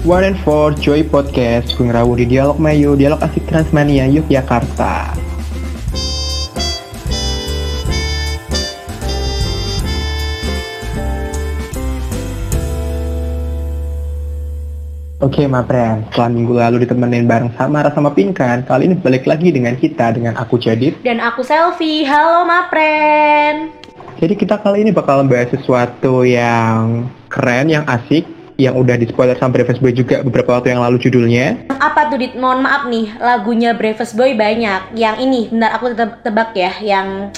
One and Four Joy Podcast Gue ngerawu di Dialog Mayu Dialog Asik Transmania Yogyakarta Oke, Ma Pren. Setelah minggu lalu ditemenin bareng Samara sama Pinkan, kali ini balik lagi dengan kita, dengan aku Jadit. Dan aku Selfie. Halo Mapren. Jadi kita kali ini bakal membahas sesuatu yang keren, yang asik, yang udah di spoiler sama Breakfast Boy juga beberapa waktu yang lalu judulnya. Apa tuh Dit? Mohon maaf nih, lagunya Breakfast Boy banyak. Yang ini, bentar aku tetap tebak ya, yang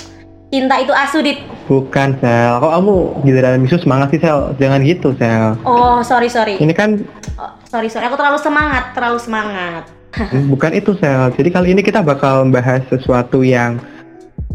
Cinta itu asu, Dit. Bukan, Sel. Kok kamu giliran misu semangat sih, Sel? Jangan gitu, Sel. Oh, sorry, sorry. Ini kan Oh, sorry, sorry. Aku terlalu semangat, terlalu semangat. bukan itu, Sel. Jadi kali ini kita bakal membahas sesuatu yang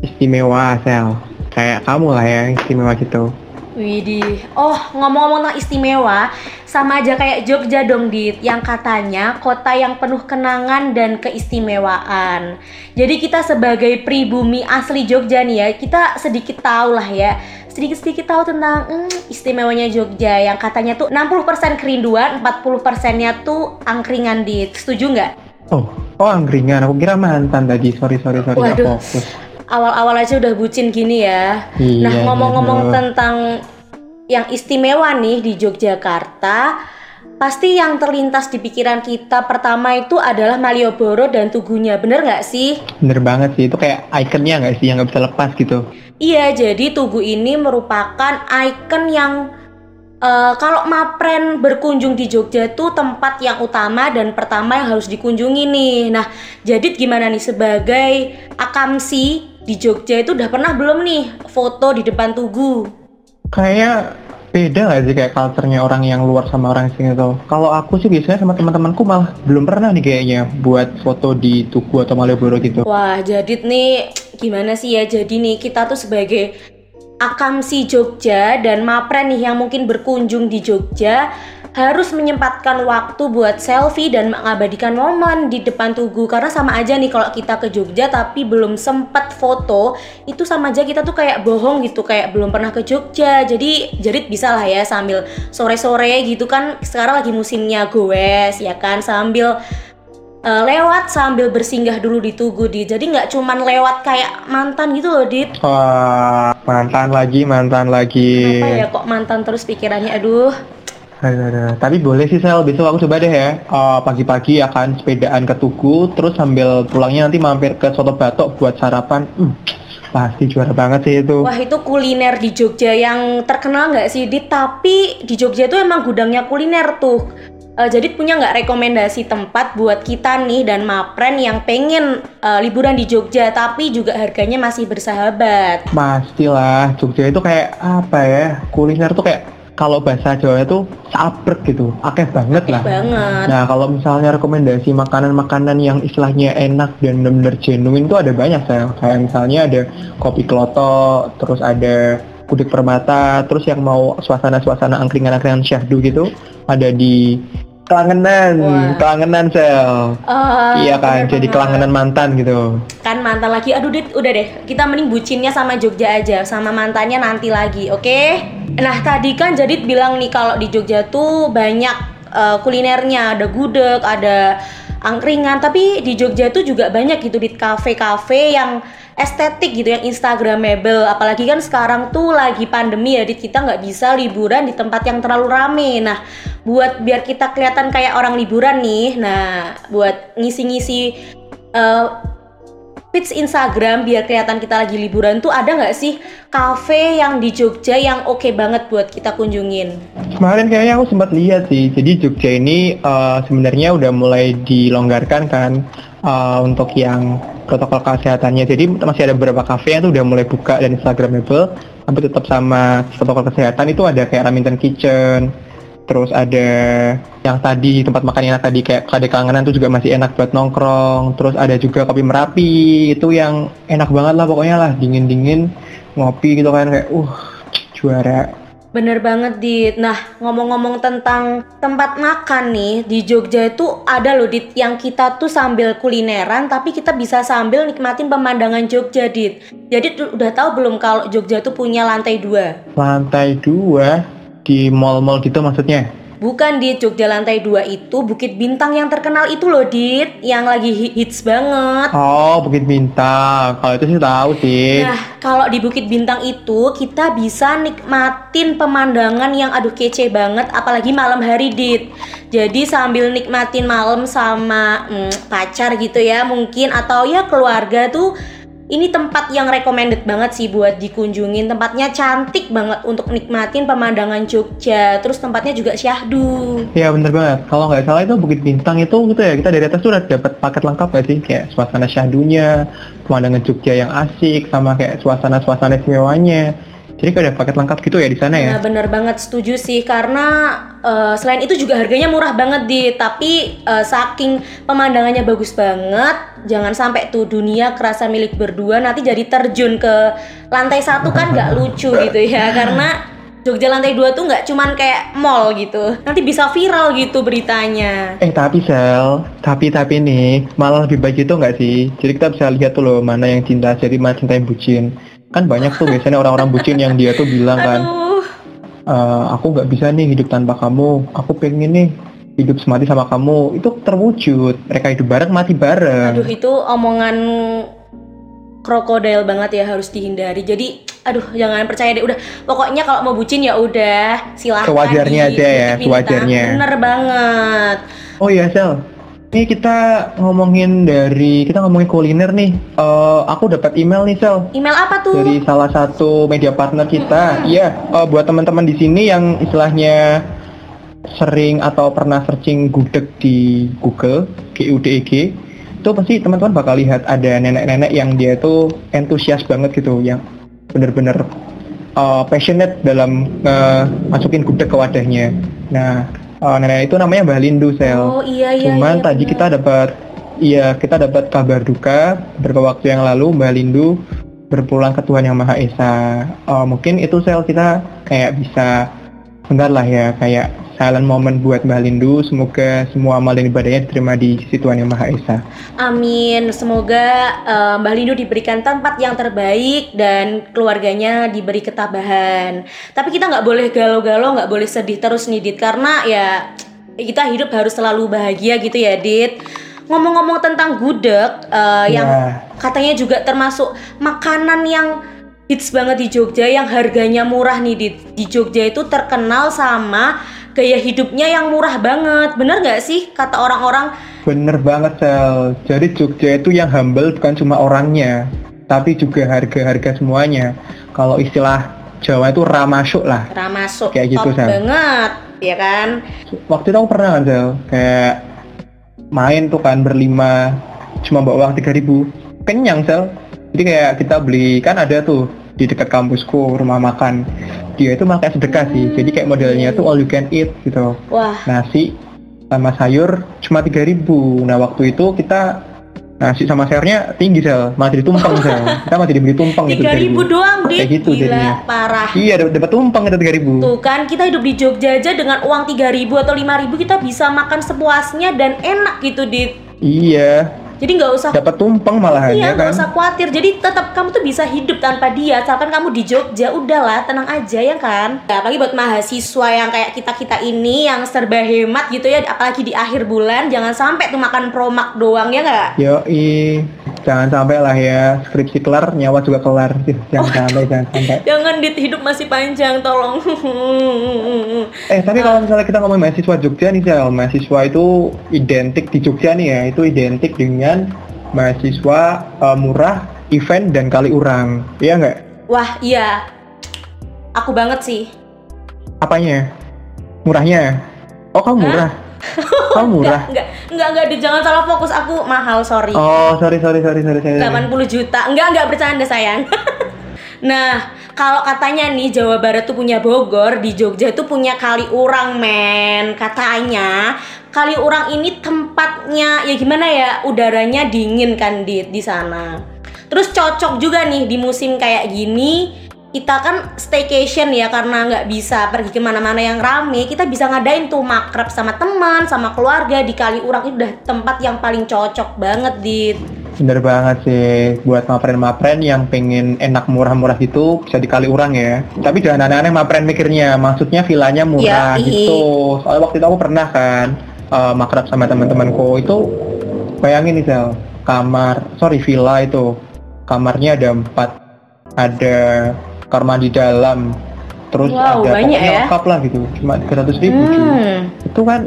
istimewa, Sel. Kayak kamu lah ya, yang istimewa gitu. Widih. Oh, ngomong-ngomong tentang istimewa, sama aja kayak Jogja dong, Dit. Yang katanya kota yang penuh kenangan dan keistimewaan. Jadi kita sebagai pribumi asli Jogja nih ya, kita sedikit tahu lah ya. Sedikit-sedikit tahu tentang hmm, istimewanya Jogja yang katanya tuh 60% kerinduan, 40%-nya tuh angkringan, Dit. Setuju nggak? Oh, oh angkringan. Aku kira mantan tadi. Sorry, sorry, sorry. Waduh. fokus. Awal-awal aja udah bucin gini ya. Iya, Nah, ngomong-ngomong iya. tentang yang istimewa nih di Yogyakarta, pasti yang terlintas di pikiran kita pertama itu adalah Malioboro dan Tugunya, bener nggak sih? Bener banget sih. Itu kayak ikonnya nggak sih yang nggak bisa lepas gitu. Iya, jadi Tugu ini merupakan ikon yang eh, kalau Mapren berkunjung di Jogja itu tempat yang utama dan pertama yang harus dikunjungi nih. Nah, Jadit gimana nih sebagai akamsi di Jogja itu udah pernah belum nih foto di depan Tugu? Kayak beda nggak sih kayak culture-nya orang yang luar sama orang sini tuh. Kalau aku sih biasanya sama teman-temanku malah belum pernah nih kayaknya buat foto di Tugu atau Malioboro gitu. Wah, Jadit nih gimana sih ya? Jadi nih kita tuh sebagai akamsi Jogja dan Mapren nih yang mungkin berkunjung di Jogja harus menyempatkan waktu buat selfie dan mengabadikan momen di depan Tugu. Karena sama aja nih kalau kita ke Jogja tapi belum sempat foto itu sama aja kita tuh kayak bohong gitu kayak belum pernah ke Jogja. Jadi Jadit bisa lah ya sambil sore-sore gitu kan. Sekarang lagi musimnya goes ya kan? Sambil Eh, lewat sambil bersinggah dulu di Tugu di. Jadi nggak cuman lewat kayak mantan gitu loh dit. Wah, mantan lagi, mantan lagi. apa ya kok mantan terus pikirannya? Aduh Aduh, aduh. Tapi boleh sih Sel, besok aku coba deh ya. Eh, Pagi-pagi akan sepedaan ke Tugu Terus sambil pulangnya nanti mampir ke Soto Batok buat sarapan. Hmm, Pasti juara banget sih itu. Wah itu kuliner di Jogja yang terkenal nggak sih dit? Tapi di Jogja itu emang gudangnya kuliner tuh. Eh, jadi punya nggak rekomendasi tempat buat kita nih dan Mapren yang pengen eh, liburan di Jogja tapi juga harganya masih bersahabat? Pastilah, Jogja itu kayak apa ya Kuliner tuh kayak kalau bahasa Jawa itu sabrek gitu Akeh banget lah. banget. Nah kalau misalnya rekomendasi makanan-makanan yang istilahnya enak dan bener-bener genuine tuh ada banyak saya kayak misalnya ada kopi kloto, terus ada kudik permata, terus yang mau suasana-suasana angkringan-angkringan syahdu gitu ada di Kelangenan, Wah. Kelangenan sel. Eh, iya kan, bener jadi. Kelangenan mantan gitu. kan mantan lagi aduh dit udah deh kita mending bucinnya sama Jogja aja sama mantannya nanti lagi oke nah tadi kan Jadit bilang nih kalau di Jogja tuh banyak eh, kulinernya ada gudeg ada angkringan. Tapi di Jogja tuh juga banyak gitu di kafe-kafe yang estetik gitu yang instagramable. Apalagi kan sekarang tuh lagi pandemi ya Dit kita nggak bisa liburan di tempat yang terlalu rame. Nah buat biar kita kelihatan kayak orang liburan nih nah buat ngisi-ngisi eh, feeds Instagram biar kelihatan kita lagi liburan tuh ada nggak sih cafe yang di Jogja yang oke banget buat kita kunjungin? Kemarin kayaknya aku sempat lihat sih, jadi Jogja ini eh, sebenarnya udah mulai dilonggarkan kan eh, untuk yang protokol kesehatannya. Jadi masih ada beberapa kafe yang tuh udah mulai buka dan Instagramable, tapi tetap sama protokol kesehatan itu ada kayak Raminten Kitchen, terus ada yang tadi tempat makan enak tadi kayak kade kangenan tuh juga masih enak buat nongkrong, terus ada juga kopi merapi itu yang enak banget lah pokoknya lah dingin-dingin ngopi gitu kan kayak uh juara. Bener banget Dit. Nah ngomong-ngomong tentang tempat makan nih di Jogja itu ada loh Dit yang kita tuh sambil kulineran tapi kita bisa sambil nikmatin pemandangan Jogja Dit. Jadi udah tahu belum kalau Jogja tuh punya lantai dua? Lantai dua di mall-mall gitu maksudnya? Bukan di Jogja lantai 2 itu Bukit Bintang yang terkenal itu loh Dit Yang lagi hi- hits banget Oh, Bukit Bintang. Kalau itu sih tahu sih. Nah kalau di Bukit Bintang itu kita bisa nikmatin pemandangan yang aduh kece banget Apalagi malam hari Dit Jadi sambil nikmatin malam sama hmm, pacar gitu ya mungkin Atau ya keluarga tuh ini tempat yang recommended banget sih buat dikunjungin Tempatnya cantik banget untuk nikmatin pemandangan Jogja Terus tempatnya juga syahdu Iya bener banget. Kalau nggak salah itu Bukit Bintang itu gitu ya. Kita dari atas tuh udah dapat paket lengkap gak sih? Kayak suasana syahdunya, pemandangan Jogja yang asik, sama kayak suasana-suasana istimewanya. Jadi kayak ada paket lengkap gitu ya di sana ya. Nah bener banget setuju sih karena eh, selain itu juga harganya murah banget di tapi eh, saking pemandangannya bagus banget jangan sampai tuh dunia kerasa milik berdua nanti jadi terjun ke lantai satu kan nggak lucu gitu ya karena Jogja lantai dua tuh nggak cuman kayak mall gitu nanti bisa viral gitu beritanya Eh tapi Sel, tapi tapi nih malah lebih baik itu nggak sih? Jadi kita bisa lihat tuh loh mana yang cinta jadi mana cinta yang bucin. Kan banyak tuh biasanya orang-orang bucin yang dia tuh bilang kan, "Eh, aku nggak bisa nih hidup tanpa kamu. Aku pengen nih hidup semati sama kamu. Itu terwujud. Mereka hidup bareng mati bareng. aduh itu omongan krokodil banget ya harus dihindari jadi aduh jangan percaya deh udah pokoknya kalau mau bucin ya udah silahkan Sewajarnya aja ya, sewajarnya. bener banget Oh iya Sel, ini kita ngomongin dari kita ngomongin kuliner nih. Eh, aku dapat email nih Sel. email apa tuh dari salah satu media partner kita. Iya, eh, buat teman-teman di sini yang istilahnya sering atau pernah searching gudeg di Google, GUDEG, itu pasti teman-teman bakal lihat ada nenek-nenek yang dia itu entusias banget gitu, yang bener-bener eh, passionate dalam eh, masukin gudeg ke wadahnya. Nah, eh, nenek itu namanya Mbah Lindu Sel. oh iya iya Cuman iya, tadi bener. kita dapat iya kita dapat kabar duka beberapa waktu yang lalu Mbak Lindu berpulang ke Tuhan Yang Maha Esa. Eh, mungkin itu sel kita kayak bisa bentar lah ya kayak silent moment buat Mbak Lindu. Semoga semua amal dan ibadahnya diterima di sisi Tuhan Yang Maha Esa. Amin. Semoga eh, Mbah Lindu diberikan tempat yang terbaik dan keluarganya diberi ketabahan. Tapi kita nggak boleh galau-galau, nggak boleh sedih terus nih, Dit. Karena ya kita hidup harus selalu bahagia gitu ya, Dit. Ngomong-ngomong tentang gudeg, eh, yang Ya. katanya juga termasuk makanan yang hits banget di Jogja, yang harganya murah nih, Dit. Di Jogja itu terkenal sama gaya hidupnya yang murah banget. Bener nggak sih kata orang-orang? Bener banget sel. Jadi Jogja itu yang humble bukan cuma orangnya, tapi juga harga-harga semuanya. Kalau istilah Jawa itu ramasuk lah. Ramasuk Kayak gitu, Sam. banget ya kan waktu itu aku pernah kan Sel kayak main tuh kan berlima cuma bawa uang 3000 kenyang Sel jadi kayak kita beli kan ada tuh di dekat kampusku rumah makan dia itu malah kayak sedekah sih. Jadi kayak modelnya tuh all you can eat gitu. Wah. Nasi sama sayur cuma 3000 nah waktu itu kita nasi sama sayurnya tinggi Sel. Masih ditumpeng Sel. Kita masih dibeli tumpeng itu tiga ribu. 3.000. doang deh kayak gitu gila jadinya. parah. Iya dapat dapat tumpeng itu 3000 tuh kan kita hidup di Jogja aja dengan uang 3000 atau 5000 kita bisa makan sepuasnya dan enak gitu dit. Iya jadi nggak usah dapat tumpeng malahan Iya, ya nggak kan usah khawatir. Jadi tetap kamu tuh bisa hidup tanpa dia. Asalkan kamu di Jogja, udahlah, tenang aja ya kan. Ya, apalagi buat mahasiswa yang kayak kita kita ini yang serba hemat gitu ya, apalagi di akhir bulan, jangan sampai tuh makan promak doang ya nggak? Yo, jangan sampai lah ya skripsi kelar, nyawa juga kelar. Jangan sampai, jangan sampai. Jangan dit hidup masih panjang, tolong. Eh, tapi kalau misalnya kita ngomong mahasiswa Jogja nih, Sel, mahasiswa itu identik di Jogja nih ya, itu identik dengan mahasiswa eh, murah, event dan kali urang, iya nggak? Wah, iya. Aku banget sih. Apanya? Murahnya? Oh, kamu murah? Kamu murah? Enggak, enggak, enggak, dit, jangan salah fokus. Aku mahal, sorry. Oh, sorry, sorry, sorry, sorry, sorry. 80 juta. Enggak, enggak bercanda sayang. nah, kalau katanya nih Jawa Barat tuh punya Bogor, di Jogja tuh punya Kali Urang, men. Katanya Kali Urang ini tempatnya ya gimana ya? Udaranya dingin kan di di sana. Terus cocok juga nih di musim kayak gini kita kan staycation ya karena nggak bisa pergi ke mana-mana yang rame kita bisa ngadain tuh makrab sama teman sama keluarga di Kali Urang itu udah tempat yang paling cocok banget di Bener banget sih, buat mapren-mapren yang pengen enak murah-murah gitu bisa dikali urang ya. Tapi jangan aneh-aneh mapren mikirnya, maksudnya villanya murah Ya, gitu. Soalnya waktu itu aku pernah kan eh, makrab sama teman-temanku itu bayangin nih Sel, kamar, sorry villa itu kamarnya ada empat, ada kamar mandi dalam, terus Wow, ada banyak ya. lengkap lah gitu, cuma 300 ribu cuy. Hmm, Itu kan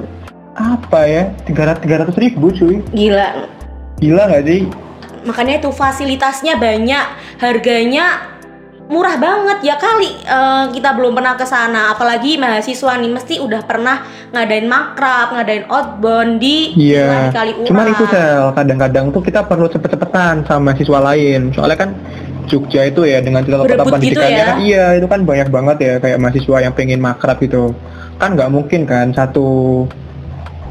apa ya, 300 ribu cuy, gila. gila nggak sih? Makanya itu fasilitasnya banyak, harganya murah banget ya kali eh, kita belum pernah ke sana apalagi mahasiswa nih mesti udah pernah ngadain makrab ngadain outbound di di Kaliurang. cuman itu sel kadang-kadang tuh kita perlu cepet-cepetan sama siswa lain. Soalnya kan Jogja itu ya dengan segala kota gitu pendidikannya ya. kan iya itu kan banyak banget ya kayak mahasiswa yang pengen makrab gitu. Kan nggak mungkin kan satu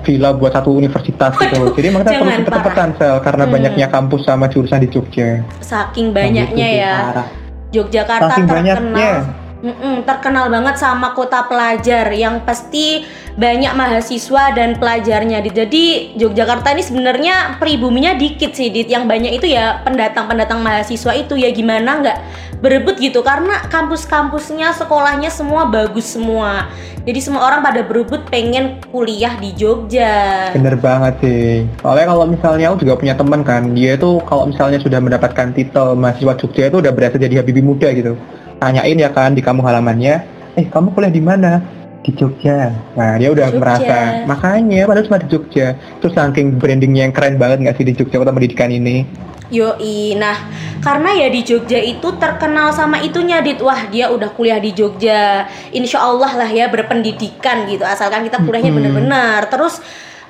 villa buat satu universitas gitu. Waduh, Jadi makanya perlu cepet-cepetan sel karena Hmm. banyaknya kampus sama jurusan di Jogja. saking Nah, banyaknya gitu sih, ya parah. Yogyakarta Saking terkenal banyaknya. Mm-mm, terkenal banget sama kota pelajar yang pasti banyak mahasiswa dan pelajarnya. Jadi Yogyakarta ini sebenarnya pribuminya dikit sih Dit. Yang banyak itu ya pendatang-pendatang mahasiswa itu ya gimana nggak berebut gitu karena kampus-kampusnya sekolahnya semua bagus semua. Jadi semua orang pada berebut pengen kuliah di Jogja. Bener banget sih. Soalnya kalau misalnya aku juga punya teman kan, dia itu kalau misalnya sudah mendapatkan titel mahasiswa Jogja itu udah berasa jadi Habibie muda gitu. Tanyain ya kan di kamu halamannya, eh kamu kuliah di mana? Di Jogja. Nah dia udah Jogja. merasa, makanya padahal cuma di Jogja. Terus saking brandingnya yang keren banget nggak sih di Jogja kota pendidikan ini? Yoi, nah karena ya di Jogja itu terkenal sama itunya Dit Wah dia udah kuliah di Jogja Insya Allah lah ya berpendidikan gitu Asalkan kita kuliahnya bener-bener Terus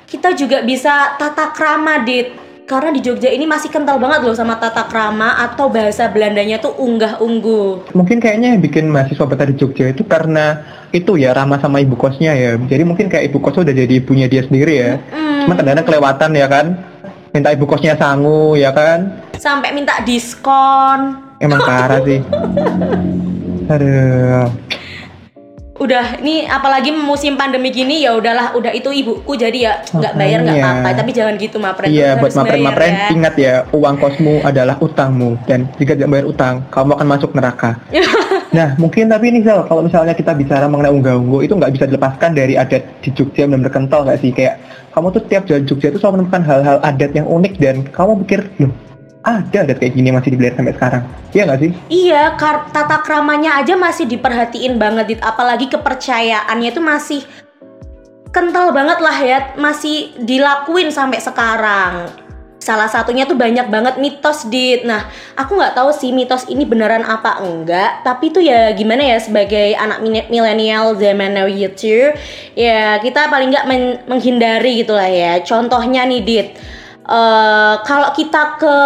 kita juga bisa tata krama Dit Karena di Jogja ini masih kental banget loh sama tata krama Atau bahasa Belandanya tuh unggah-ungguh Mungkin kayaknya yang bikin mahasiswa betah di Jogja itu karena itu ya ramah sama ibu kosnya ya. Jadi mungkin kayak ibu kosnya udah jadi ibunya dia sendiri ya. Hmm, Cuma kadang-kadang kelewatan ya kan. Minta ibu kosnya sangu ya kan. Sampai minta diskon Emang parah sih. Aduh. Udah ini apalagi musim pandemi gini ya udahlah udah itu ibuku jadi ya nggak bayar nggak apa-apa tapi jangan gitu mapren Iya, buat mapren-mapren bayar ya. ingat ya, uang kosmu adalah utangmu dan jika tidak bayar utang, kamu akan masuk neraka. nah, mungkin tapi ini Sel, kalau misalnya kita bicara mengenai unggah-ungguh itu nggak bisa dilepaskan dari adat di Jogja yang benar kental nggak sih? Kayak kamu tuh tiap jalan Jogja itu selalu menemukan hal-hal adat yang unik dan kamu pikir, loh, ada adat kayak gini masih dibeli sampai sekarang. Iya nggak sih? Iya, kar- tata kramanya aja masih diperhatiin banget, Dit. apalagi kepercayaannya itu masih kental banget lah ya, masih dilakuin sampai sekarang. Salah satunya tuh banyak banget mitos, Dit. Nah, aku nggak tahu sih mitos ini beneran apa enggak, tapi tuh ya gimana ya sebagai anak milenial zaman now itu, ya kita paling nggak men- menghindari gitu lah ya. Contohnya nih, Dit. Eh, kalau kita ke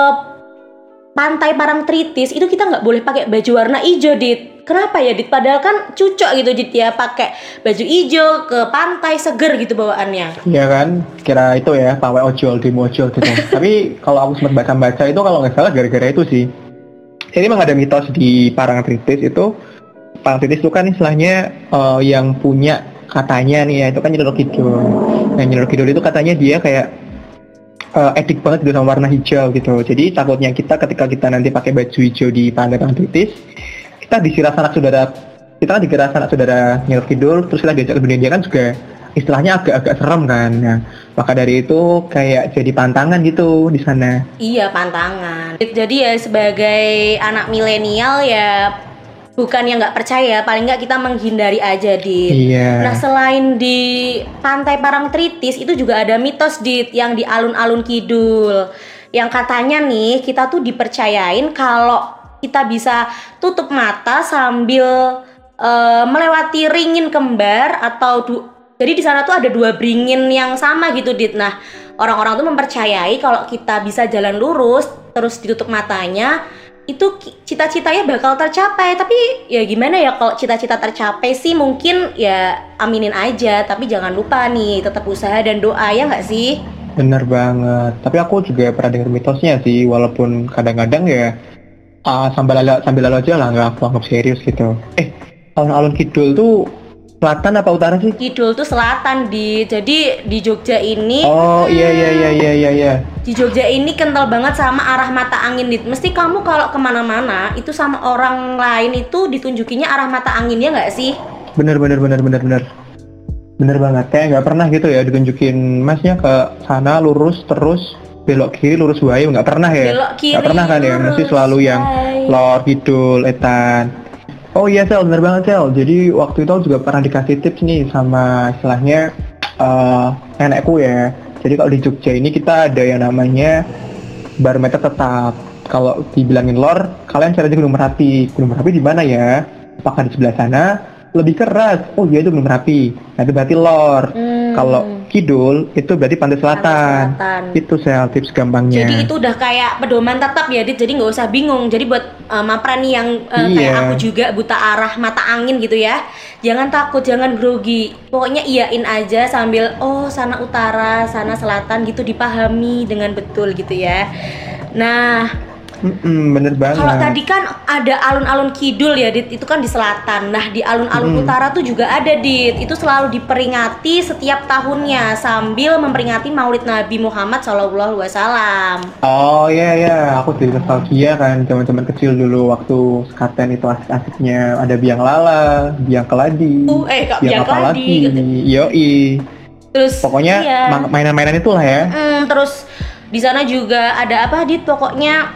pantai Parangtritis itu kita nggak boleh pakai baju warna hijau dit kenapa ya dit padahal kan cucok gitu dit ya pakai baju hijau ke pantai seger gitu bawaannya Iya kan, kira itu ya, pawai ojol, demo ojol gitu. Tapi kalau aku sempat baca-baca itu kalau nggak salah gara-gara itu sih. Jadi emang ada mitos di Parangtritis itu, Parangtritis itu kan istilahnya eh, yang punya katanya nih ya, itu kan Roro Kidul. Nah Roro Kidul itu katanya dia kayak eh, edik banget gitu sama warna hijau gitu. Jadi takutnya kita ketika kita nanti pakai baju hijau di pantai Parangtritis, kita disiras sanak saudara, kita kan dikira sanak saudara Nyi Roro Kidul, terus kita diajak ke dunia dia kan juga istilahnya agak-agak serem kan. Nah, maka dari itu kayak jadi pantangan gitu di sana. iya pantangan jadi ya sebagai anak milenial ya bukan yang nggak percaya paling nggak kita menghindari aja dit Iya. Nah selain di pantai Parangtritis itu juga ada mitos dit yang di alun-alun kidul yang katanya nih kita tuh dipercayain kalau kita bisa tutup mata sambil eh, melewati ringin kembar atau du- jadi di sana tuh ada dua beringin yang sama gitu dit. Nah orang-orang tuh mempercayai kalau kita bisa jalan lurus terus ditutup matanya itu cita-citanya bakal tercapai tapi ya gimana ya kalau cita-cita tercapai sih mungkin ya aminin aja tapi jangan lupa nih tetap usaha dan doa ya nggak sih Bener banget. Tapi aku juga pernah dengar mitosnya sih, walaupun kadang-kadang ya ah, sambil lalu sambil lalu aja lah nggak aku anggap serius gitu. Eh, alun-alun kidul tuh selatan apa utara sih? Kidul tuh selatan di. Jadi di Jogja ini Oh iya iya iya iya iya iya. di Jogja ini kental banget sama arah mata angin dit. Mesti kamu kalau ke mana-mana itu sama orang lain itu ditunjukinya arah mata anginnya nggak sih? Bener bener bener bener bener. Bener banget. Kayak nggak pernah gitu ya ditunjukin masnya ke sana lurus terus belok kiri lurus wae nggak pernah ya? Belok kiri, Nggak pernah kan ya? Mesti selalu yang lor kidul etan. Oh iya sel bener banget sel. Jadi waktu itu aku juga pernah dikasih tips nih sama istilahnya eh nenekku ya. Jadi kalau di Jogja ini kita ada yang namanya barometer tetap. Kalau dibilangin lor, kalian cari aja Gunung Merapi. Gunung Merapi di mana ya? Apakah di sebelah sana? Lebih keras. Oh iya itu Gunung Merapi. Nah itu berarti lor. Hmm. Kalau kidul itu berarti pantai selatan. Selatan. Itu sel tips gampangnya. Jadi itu udah kayak pedoman tetap ya, Dit. Jadi nggak usah bingung. Jadi buat uh, mapran nih yang uh, kayak Iya. aku juga buta arah mata angin gitu ya. Jangan takut, jangan grogi. Pokoknya iyain aja sambil oh sana utara, sana selatan gitu dipahami dengan betul gitu ya. Nah, Mm-mm, bener banget. kalau tadi kan ada alun-alun kidul ya, Dit. Itu kan di selatan. Nah, di alun-alun utara tuh juga ada, Dit. Itu selalu diperingati setiap tahunnya sambil memperingati Maulid Nabi Muhammad Shallallahu Alaihi Wasallam. Oh iya iya, aku jadi nostalgia kan zaman-zaman kecil dulu waktu sekaten itu asik-asiknya ada biang lala, biang keladi, Uh, eh, kok biang apa keladi? lagi, yoi. Terus Pokoknya iya. ma- mainan-mainan itulah ya. Mm, terus di sana juga ada apa dit pokoknya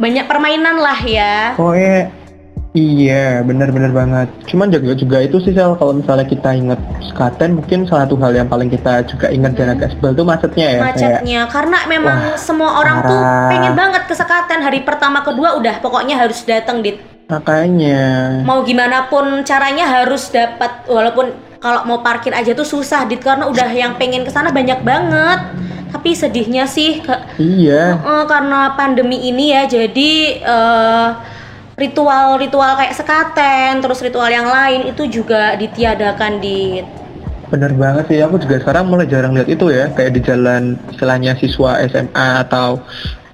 banyak permainan lah ya. Pokoknya iya, bener-bener banget. Cuman juga juga itu sih Sel, kalau misalnya kita inget sekaten, mungkin salah satu hal yang paling kita juga inget dan agak sebel tuh macetnya ya. Kayak, Macetnya karena memang Wah, semua orang tuh pengen banget ke sekaten hari pertama kedua udah pokoknya harus datang dit. makanya. Mau gimana pun caranya harus dapat walaupun kalau mau parkir aja tuh susah dit karena udah yang pengen ke sana banyak banget. Tapi sedihnya sih ke- Iya. Eh, karena pandemi ini ya jadi eh, ritual-ritual kayak sekaten terus ritual yang lain itu juga ditiadakan di Bener banget sih, aku juga sekarang mulai jarang lihat itu ya, kayak di jalan istilahnya siswa SMA atau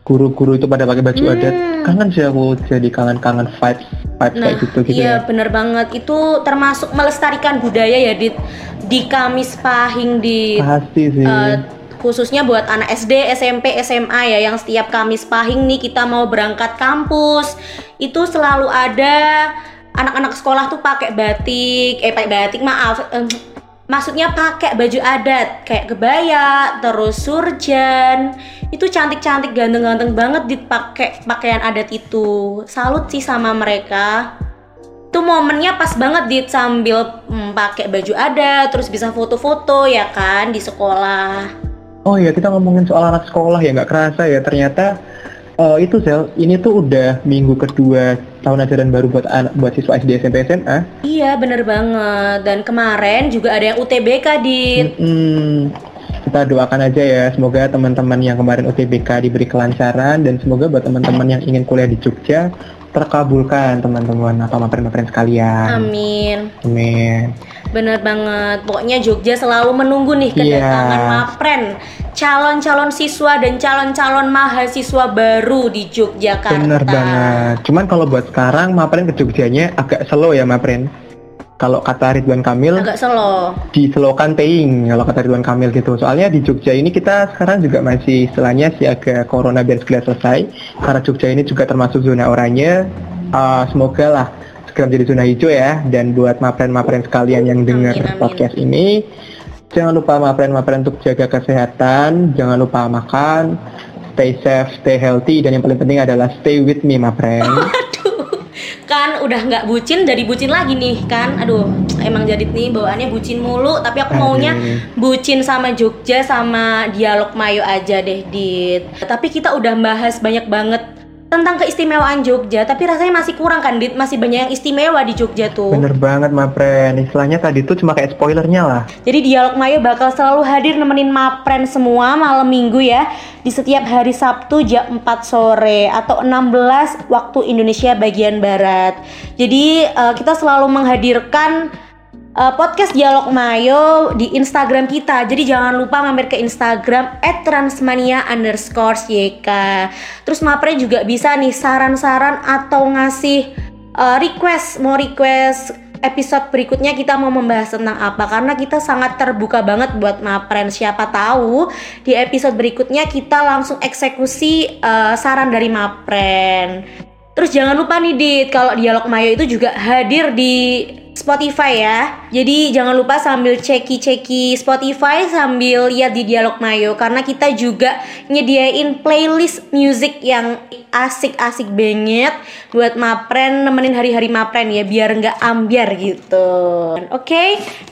guru-guru itu pada pakai baju Hmm. adat. Kangen sih aku jadi kangen-kangen vibes, vibes nah kayak gitu gitu iya ya. bener banget itu termasuk melestarikan budaya ya di di Kamis Pahing di Pasti sih. eh, khususnya buat anak SD, SMP, SMA ya yang setiap Kamis Pahing nih kita mau berangkat kampus. Itu selalu ada anak-anak sekolah tuh pakai batik, eh pakai batik maaf, em, maksudnya pakai baju adat kayak kebaya, terus surjan, itu cantik-cantik, ganteng-ganteng banget dipakai pakaian adat itu. Salut sih sama mereka. Itu momennya pas banget dit sambil mm, pakai baju adat terus bisa foto-foto ya kan di sekolah Oh iya, kita ngomongin soal anak sekolah ya, nggak kerasa ya. Ternyata eh, itu Sel, ini tuh udah minggu kedua tahun ajaran baru buat anak, buat siswa SD, SMP, SMA. iya bener banget dan kemarin juga ada yang UTBK dit Mm-mm. Kita doakan aja ya, semoga teman-teman yang kemarin UTBK diberi kelancaran dan semoga buat teman-teman yang ingin kuliah di Jogja terkabulkan teman-teman atau mapren-mapren sekalian. amin Amin. Bener banget pokoknya Jogja selalu menunggu nih kedatangan Iya. mapren calon-calon siswa dan calon-calon mahasiswa baru di Yogyakarta Bener banget. Cuman kalau buat sekarang mapren ke Jogjanya agak slow ya mapren. Kalau kata Ridwan Kamil agak slow diselokan paying kalau kata Ridwan Kamil gitu. Soalnya di Jogja ini kita sekarang juga masih istilahnya sih agak corona biar segera selesai. Karena Jogja ini juga termasuk zona oranye. Uh, semoga lah segera menjadi zona hijau ya. Dan buat mapren-mapren sekalian yang dengar podcast ini, jangan lupa mapren-mapren untuk jaga kesehatan, jangan lupa makan, stay safe, stay healthy, dan yang paling penting adalah stay with me mapren. Aduh, kan udah nggak bucin jadi bucin lagi nih kan. Aduh, emang jadi nih bawaannya bucin mulu. Tapi aku maunya Aduh. bucin sama Jogja sama dialog Mayo aja deh, Dit. Tapi kita udah bahas banyak banget tentang keistimewaan Jogja. Tapi rasanya masih kurang kan, Dit? Masih banyak yang istimewa di Jogja tuh. Bener banget mapren. Istilahnya tadi tuh cuma kayak spoilernya lah. Jadi Dialog Mayo bakal selalu hadir nemenin Mapren semua malam minggu ya di setiap hari Sabtu jam 4 sore atau 16 waktu Indonesia bagian barat. Jadi eh, kita selalu menghadirkan eh, podcast Dialog Mayo di Instagram kita. Jadi jangan lupa mampir ke Instagram @transmania. Terus Mapren juga bisa nih saran-saran atau ngasih eh, request mau request episode berikutnya kita mau membahas tentang apa karena kita sangat terbuka banget buat Mapren. Siapa tahu di episode berikutnya kita langsung eksekusi uh, saran dari Mapren. Terus jangan lupa nih Dit, kalau Dialog Mayo itu juga hadir di Spotify ya. Jadi jangan lupa sambil ceki-ceki Spotify sambil lihat di Dialog Mayo karena kita juga nyediain playlist music yang asik-asik banget buat mapren nemenin hari-hari mapren ya biar nggak ambiar gitu. Oke, okay,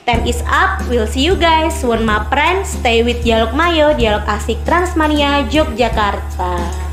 time is up. We'll see you guys. One mapren, stay with Dialog Mayo, Dialog Asik Transmania Yogyakarta.